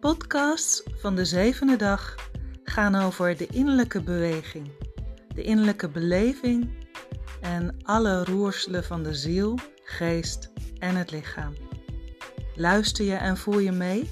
Podcasts van de zevende dag gaan over de innerlijke beweging, de innerlijke beleving en alle roerselen van de ziel, geest en het lichaam. Luister je en voel je mee?